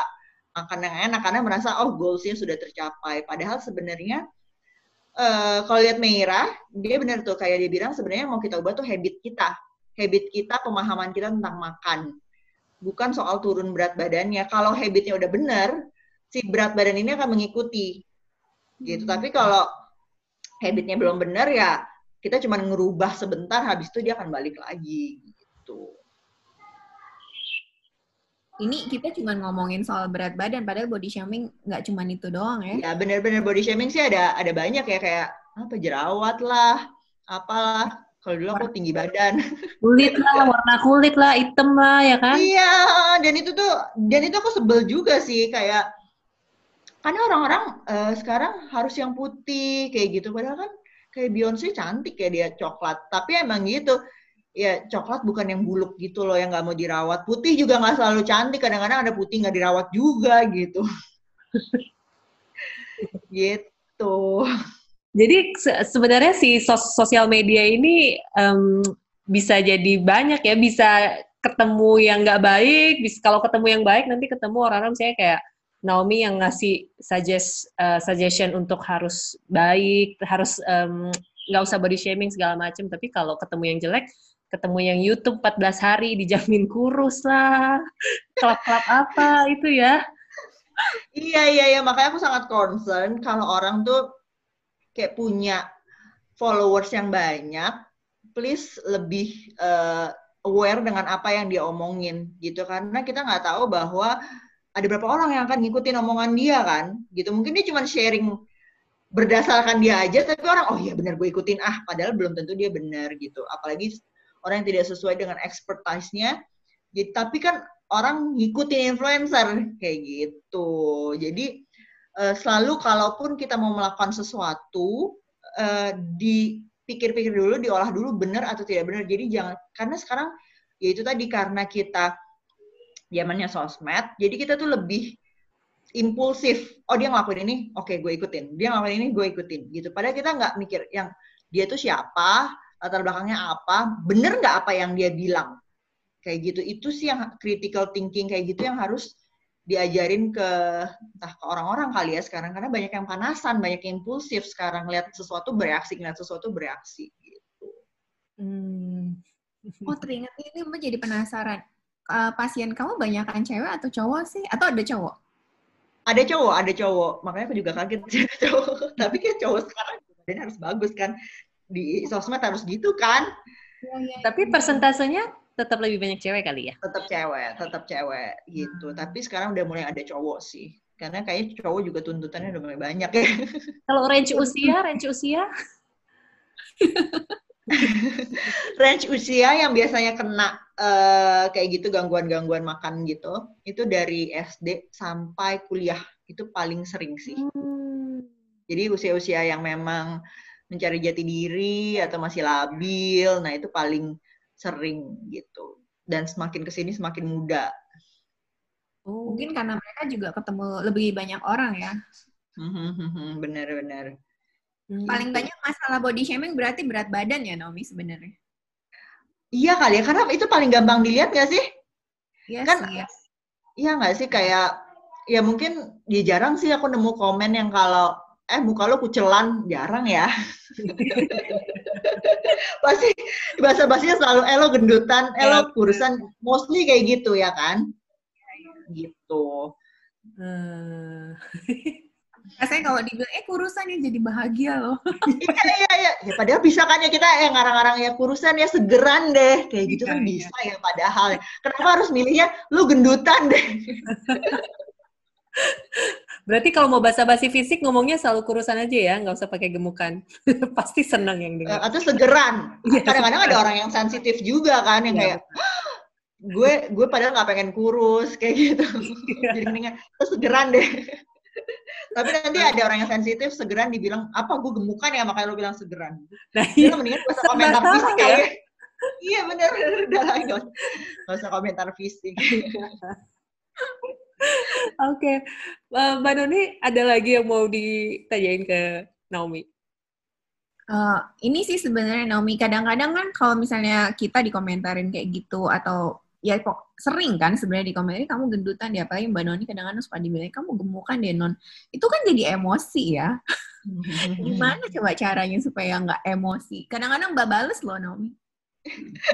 makan yang enak karena merasa oh goalsnya sudah tercapai. Padahal sebenarnya uh, kalau lihat Meira dia benar tuh kayak dia bilang sebenarnya mau kita ubah tuh habit kita, habit kita, pemahaman kita tentang makan. Bukan soal turun berat badannya. Kalau habitnya udah benar, si berat badan ini akan mengikuti. Gitu. Tapi kalau habitnya belum benar ya kita cuma ngerubah sebentar habis itu dia akan balik lagi gitu. Ini kita cuma ngomongin soal berat badan, padahal body shaming nggak cuma itu doang ya? Ya benar-benar body shaming sih ada ada banyak ya kayak apa jerawat lah, apalah. Kalau dulu aku tinggi badan. Kulit lah, warna kulit lah, hitam lah, ya kan? Iya, dan itu tuh, dan itu aku sebel juga sih kayak karena orang-orang uh, sekarang harus yang putih kayak gitu. Padahal kan kayak Beyonce cantik ya dia coklat. Tapi emang gitu. Ya coklat bukan yang buluk gitu loh yang nggak mau dirawat. Putih juga nggak selalu cantik kadang-kadang ada putih nggak dirawat juga gitu. Gitu. Jadi se sebenarnya si sos sosial media ini um, bisa jadi banyak ya. Bisa ketemu yang nggak baik bisa kalau ketemu yang baik nanti ketemu orang-orang saya kayak Naomi yang ngasih suggest uh, suggestion untuk harus baik, harus nggak um, usah body shaming segala macam. Tapi kalau ketemu yang jelek, ketemu yang YouTube 14 hari dijamin kurus lah, klub-klub apa itu ya. Iya iya iya makanya aku sangat concern kalau orang tuh kayak punya followers yang banyak, please lebih uh, aware dengan apa yang dia omongin gitu karena kita nggak tahu bahwa ada berapa orang yang akan ngikutin omongan dia kan? Gitu. Mungkin dia cuma sharing berdasarkan dia aja tapi orang oh iya benar gue ikutin. Ah padahal belum tentu dia benar gitu. Apalagi orang yang tidak sesuai dengan expertise-nya gitu, tapi kan orang ngikutin influencer kayak gitu. Jadi uh, selalu kalaupun kita mau melakukan sesuatu uh, dipikir-pikir dulu diolah dulu benar atau tidak benar jadi jangan karena sekarang ya itu tadi karena kita zamannya sosmed jadi kita tuh lebih impulsif. Oh dia ngelakuin ini oke okay, gue ikutin. Dia ngelakuin ini gue ikutin gitu. Padahal kita nggak mikir yang dia tuh siapa latar belakangnya apa bener nggak apa yang dia bilang? Kayak gitu. Itu sih yang critical thinking kayak gitu yang harus diajarin ke entah ke orang-orang kali ya sekarang. Karena banyak yang panasan banyak yang impulsif sekarang. Lihat sesuatu bereaksi lihat sesuatu bereaksi gitu. Hmm. oh teringat ini mbak jadi penasaran uh, pasien kamu banyak kan cewek atau cowok sih? Atau ada cowok? Ada cowok, ada cowok. Makanya aku juga kaget sih ada cowok. Tapi kayak cowok sekarang badannya harus bagus kan. Di sosmed harus gitu kan. Ya, ya, Tapi persentasenya tetap lebih banyak cewek kali ya? Tetap cewek, tetap cewek gitu. Hmm. Tapi sekarang udah mulai ada cowok sih. Karena kayaknya cowok juga tuntutannya udah mulai banyak ya. Kalau range usia, range usia? range usia yang biasanya kena uh, kayak gitu gangguan-gangguan makan gitu, itu dari SD sampai kuliah itu paling sering sih. Hmm. Jadi usia-usia yang memang mencari jati diri atau masih labil, nah itu paling sering gitu. Dan semakin ke sini semakin muda. Oh. Mungkin karena mereka juga ketemu lebih banyak orang ya. Bener-bener. Hmm. Paling banyak masalah body shaming berarti berat badan ya Naomi sebenarnya. Iya kali ya, karena itu paling gampang dilihat gak sih? Iya kan, sih, ya. Iya nggak sih kayak ya mungkin ya jarang sih aku nemu komen yang kalau eh muka lo kucelan jarang ya. Pasti bahasa bahasanya selalu elo eh, gendutan, elo eh, kurusan, mostly kayak gitu ya kan? Gitu. Hmm. Rasanya kalau dibilang, eh kurusan ya jadi bahagia loh. iya, iya, iya. Ya, padahal bisa kan ya kita yang ngarang-ngarang ya kurusan ya segeran deh. Kayak gitu kan iya, bisa iya. ya padahal. Kenapa harus milihnya lu gendutan deh? Berarti kalau mau basa-basi fisik ngomongnya selalu kurusan aja ya, nggak usah pakai gemukan. Pasti senang yang dengar. Atau segeran. Iya, Kadang-kadang ada orang yang sensitif juga kan, yang kayak gue gue padahal nggak pengen kurus kayak gitu. Jadi mendingan terus segeran deh. Tapi nanti ada orang yang sensitif segeran dibilang apa gue gemukan ya makanya lo bilang segeran. Nah, iya. mendingan gak usah komentar fisik ya. ya. iya bener, udah lah gak, gak usah komentar fisik. Oke, okay. Eh, Mbak Noni ada lagi yang mau ditanyain ke Naomi? Uh, ini sih sebenarnya Naomi kadang-kadang kan kalau misalnya kita dikomentarin kayak gitu atau ya kok sering kan sebenarnya di komen kamu gendutan ya apalagi mbak Noni kadang-kadang suka dibilang kamu gemukan deh non itu kan jadi emosi ya. Gimana coba caranya supaya nggak emosi? Kadang-kadang mbak bales loh Naomi.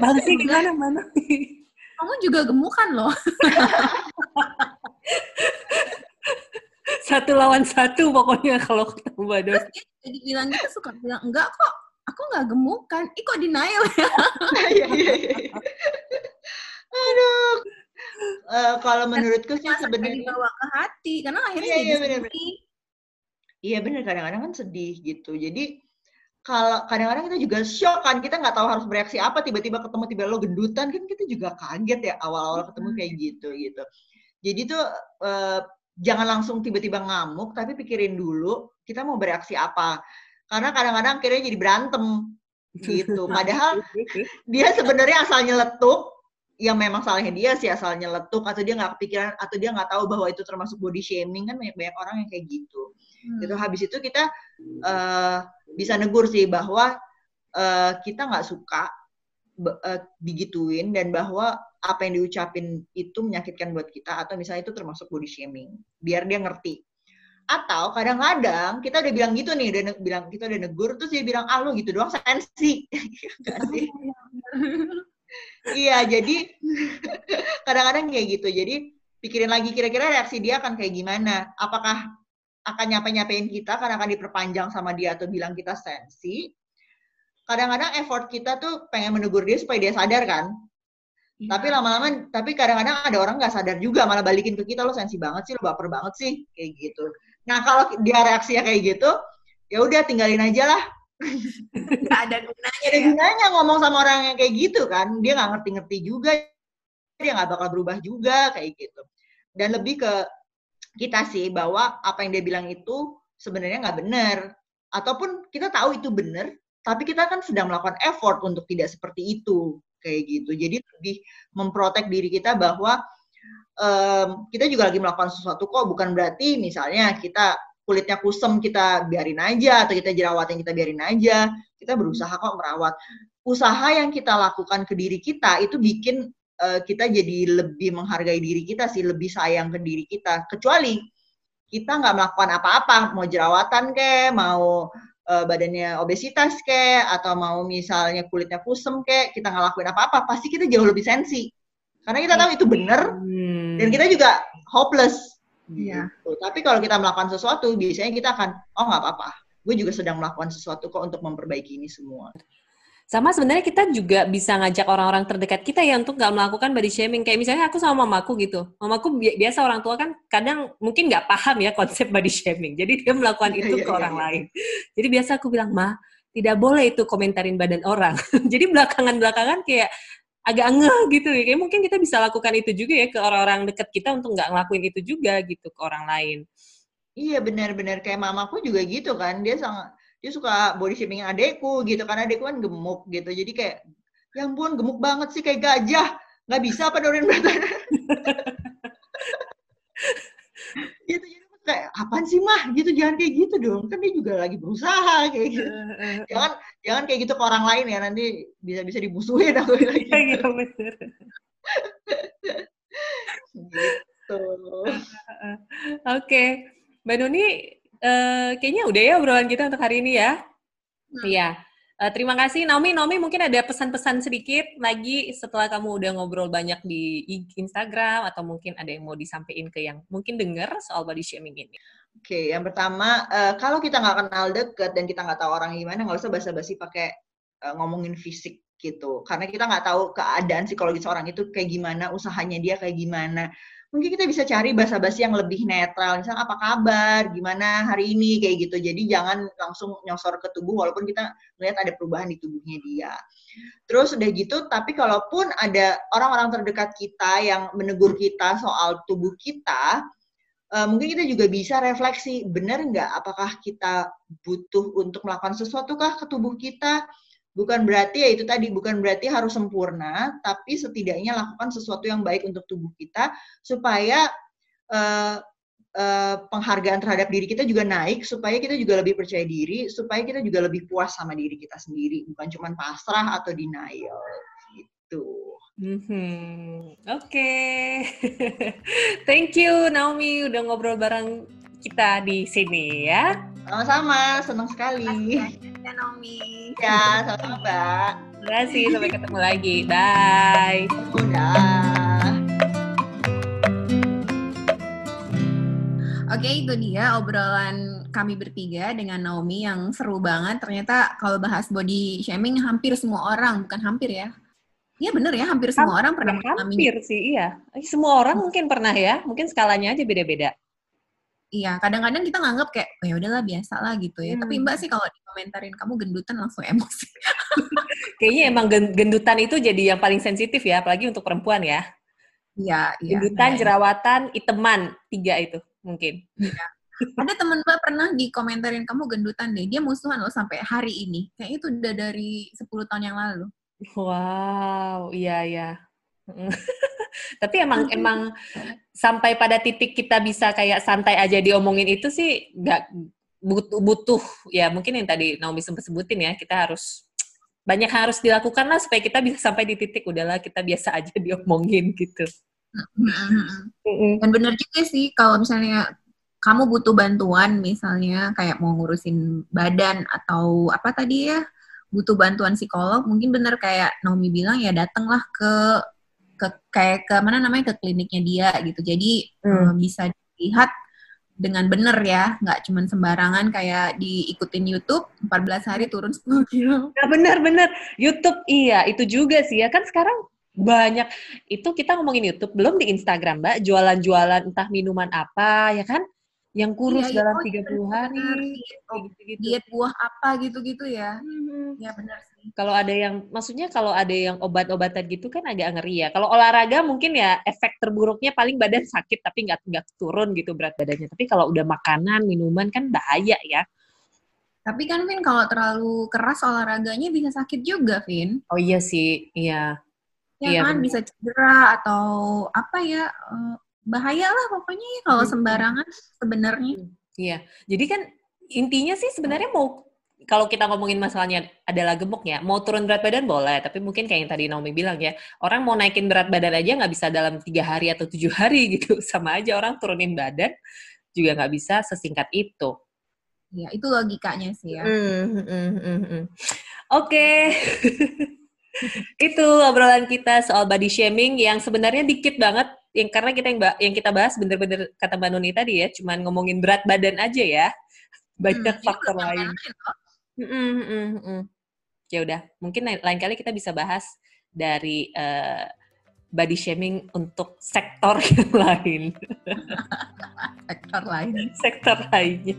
Balesnya gimana mbak Noni? Kamu juga gemukan loh. Satu lawan satu pokoknya kalau ketemu mbak Noni. Jadi bilang gitu suka bilang enggak kok aku nggak gemukan. Ih kok denial ya? Iya, iya, iya. Aduh. Uh, kalau menurutku sih sebenarnya dibawa ke hati karena akhirnya iya, jadi iya, bener. Iya benar kadang-kadang kan sedih gitu. Jadi kalau kadang-kadang kita juga shock kan kita nggak tahu harus bereaksi apa tiba-tiba ketemu tiba lo gendutan kan kita juga kaget ya awal-awal ketemu kayak gitu gitu. Jadi tuh uh, jangan langsung tiba-tiba ngamuk tapi pikirin dulu kita mau bereaksi apa. Karena kadang-kadang akhirnya jadi berantem gitu. Padahal dia sebenarnya asalnya letuk yang memang salahnya dia sih asalnya letuk atau dia nggak kepikiran atau dia nggak tahu bahwa itu termasuk body shaming kan banyak banyak orang yang kayak gitu. Hmm. gitu. Habis itu kita uh, bisa negur sih bahwa uh, kita nggak suka uh, digituin dan bahwa apa yang diucapin itu menyakitkan buat kita atau misalnya itu termasuk body shaming biar dia ngerti. Atau kadang-kadang kita udah bilang gitu nih udah bilang kita udah negur terus dia bilang ah lu gitu doang sensi. Sih iya, jadi kadang-kadang kayak gitu. Jadi pikirin lagi kira-kira reaksi dia akan kayak gimana. Apakah akan nyapa-nyapain kita karena akan diperpanjang sama dia atau bilang kita sensi. Kadang-kadang effort kita tuh pengen menegur dia supaya dia sadar kan. Ya. Tapi lama-lama, tapi kadang-kadang ada orang nggak sadar juga malah balikin ke kita lo sensi banget sih, lo baper banget sih, kayak gitu. Nah kalau dia reaksinya kayak gitu, ya udah tinggalin aja lah nggak ada gunanya ada ya. gunanya ngomong sama orang yang kayak gitu kan. Dia nggak ngerti-ngerti juga. Dia nggak bakal berubah juga kayak gitu. Dan lebih ke kita sih bahwa apa yang dia bilang itu sebenarnya nggak benar. Ataupun kita tahu itu benar tapi kita kan sedang melakukan effort untuk tidak seperti itu kayak gitu. Jadi lebih memprotek diri kita bahwa um, kita juga lagi melakukan sesuatu kok bukan berarti misalnya kita kulitnya kusem kita biarin aja atau kita jerawat yang kita biarin aja. Kita berusaha kok merawat. Usaha yang kita lakukan ke diri kita itu bikin uh, kita jadi lebih menghargai diri kita sih lebih sayang ke diri kita. Kecuali kita nggak melakukan apa-apa mau jerawatan ke mau uh, badannya obesitas ke atau mau misalnya kulitnya kusem ke kita nggak lakuin apa-apa pasti kita jauh lebih sensi. Karena kita tahu itu benar hmm. dan kita juga hopeless Iya. Gitu. Tapi kalau kita melakukan sesuatu, biasanya kita akan, oh nggak apa-apa, gue juga sedang melakukan sesuatu kok untuk memperbaiki ini semua. Sama sebenarnya kita juga bisa ngajak orang-orang terdekat kita ya untuk nggak melakukan body shaming. Kayak misalnya aku sama mamaku gitu. Mamaku bi biasa orang tua kan kadang mungkin nggak paham ya konsep body shaming. Jadi dia melakukan iya, itu yeah, ke yeah, orang yeah. lain. Jadi biasa aku bilang, Ma, tidak boleh itu komentarin badan orang. Jadi belakangan-belakangan kayak agak ngeh gitu ya. Kayak mungkin kita bisa lakukan itu juga ya ke orang-orang dekat kita untuk nggak ngelakuin itu juga gitu ke orang lain. Iya benar-benar kayak mamaku juga gitu kan. Dia sangat dia suka body shaming adekku gitu karena adekku kan gemuk gitu. Jadi kayak yang pun gemuk banget sih kayak gajah. Nggak bisa apa berat gitu jadi kayak apaan sih mah? Gitu jangan kayak gitu dong. Kan dia juga lagi berusaha kayak gitu. Jangan jangan kayak gitu ke orang lain ya. Nanti bisa bisa dibusuhin aku lagi. gitu bener. Gitu. Oke. Mbak Nuni uh, kayaknya udah ya obrolan kita untuk hari ini ya? Hmm. iya. hmm. Uh, terima kasih Naomi. Naomi mungkin ada pesan-pesan sedikit lagi setelah kamu udah ngobrol banyak di Instagram atau mungkin ada yang mau disampaikan ke yang mungkin dengar soal body shaming ini. Oke, okay, yang pertama uh, kalau kita nggak kenal deket dan kita nggak tahu orang gimana, nggak usah basa-basi pakai uh, ngomongin fisik gitu. Karena kita nggak tahu keadaan psikologis orang itu kayak gimana, usahanya dia kayak gimana mungkin kita bisa cari bahasa basi yang lebih netral, misalnya apa kabar, gimana hari ini, kayak gitu. Jadi jangan langsung nyosor ke tubuh walaupun kita melihat ada perubahan di tubuhnya dia. Terus udah gitu, tapi kalaupun ada orang-orang terdekat kita yang menegur kita soal tubuh kita, uh, mungkin kita juga bisa refleksi benar nggak? Apakah kita butuh untuk melakukan sesuatu kah ke tubuh kita bukan berarti ya itu tadi bukan berarti harus sempurna tapi setidaknya lakukan sesuatu yang baik untuk tubuh kita supaya uh, uh, penghargaan terhadap diri kita juga naik supaya kita juga lebih percaya diri supaya kita juga lebih puas sama diri kita sendiri bukan cuma pasrah atau denial gitu. Mm-hmm. Oke, okay. thank you Naomi udah ngobrol bareng kita di sini ya. Sama-sama, senang sekali. Ya Naomi. Ya, sama-sama Mbak. Terima kasih, sampai ketemu lagi. Bye. Udah. Oke, itu dia obrolan kami bertiga dengan Naomi yang seru banget. Ternyata kalau bahas body shaming hampir semua orang, bukan hampir ya, Iya bener ya, hampir semua orang pernah mengalami. Hampir sih, iya. Semua orang mungkin pernah ya, mungkin skalanya aja beda-beda. Iya, kadang-kadang kita nganggap kayak, oh ya udahlah biasa lah gitu ya. Hmm. Tapi Mbak sih kalau dikomentarin kamu gendutan langsung emosi. Kayaknya emang gendutan itu jadi yang paling sensitif ya, apalagi untuk perempuan ya. Iya, iya. Gendutan, nah, jerawatan, iteman, tiga itu mungkin. Iya. Ada temen Mbak pernah dikomentarin kamu gendutan deh. Dia musuhan loh sampai hari ini. Kayak itu udah dari 10 tahun yang lalu. Wow, iya ya. Tapi emang emang sampai pada titik kita bisa kayak santai aja diomongin itu sih nggak butuh, butuh. Ya mungkin yang tadi Naomi sempat sebutin ya kita harus banyak harus dilakukan lah supaya kita bisa sampai di titik udahlah kita biasa aja diomongin gitu. Dan benar juga sih kalau misalnya kamu butuh bantuan misalnya kayak mau ngurusin badan atau apa tadi ya butuh bantuan psikolog, mungkin bener kayak Naomi bilang ya datanglah ke ke kayak ke mana namanya ke kliniknya dia gitu. Jadi hmm. bisa dilihat dengan bener ya, nggak cuma sembarangan kayak diikutin YouTube 14 hari turun 10 kilo. Nah, bener-bener YouTube iya itu juga sih ya kan sekarang banyak itu kita ngomongin YouTube belum di Instagram mbak jualan-jualan entah minuman apa ya kan yang kurus iya, dalam iya, 30 hari oh, gitu, gitu. diet buah apa gitu-gitu ya? Hmm. ya benar sih. Kalau ada yang maksudnya kalau ada yang obat-obatan gitu kan agak ngeri ya. Kalau olahraga mungkin ya efek terburuknya paling badan sakit tapi nggak nggak turun gitu berat badannya. Tapi kalau udah makanan minuman kan bahaya ya. Tapi kan Vin kalau terlalu keras olahraganya bisa sakit juga Vin. Oh iya sih. Iya. Ya iya, kan? bener. bisa cedera atau apa ya eh, bahaya lah pokoknya ya kalau sembarangan sebenarnya. Iya. Jadi kan intinya sih sebenarnya mau kalau kita ngomongin masalahnya adalah gemuk ya, mau turun berat badan boleh, tapi mungkin kayak yang tadi Naomi bilang ya, orang mau naikin berat badan aja nggak bisa dalam tiga hari atau tujuh hari gitu, sama aja orang turunin badan juga nggak bisa sesingkat itu. Ya, itu logikanya sih ya. Mm, mm, mm, mm. Oke, okay. itu obrolan kita soal body shaming yang sebenarnya dikit banget yang karena kita yang yang kita bahas bener-bener kata Mbak Nuni tadi ya, cuman ngomongin berat badan aja ya. Banyak hmm, faktor lain. Mm -mm, mm -mm. Ya udah, mungkin lain, lain kali kita bisa bahas dari uh, body shaming untuk sektor yang lain. sektor lain. sektor lainnya.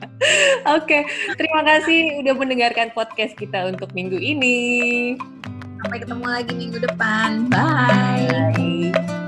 Oke, okay. terima kasih udah mendengarkan podcast kita untuk minggu ini. Sampai ketemu lagi minggu depan. Bye. Bye.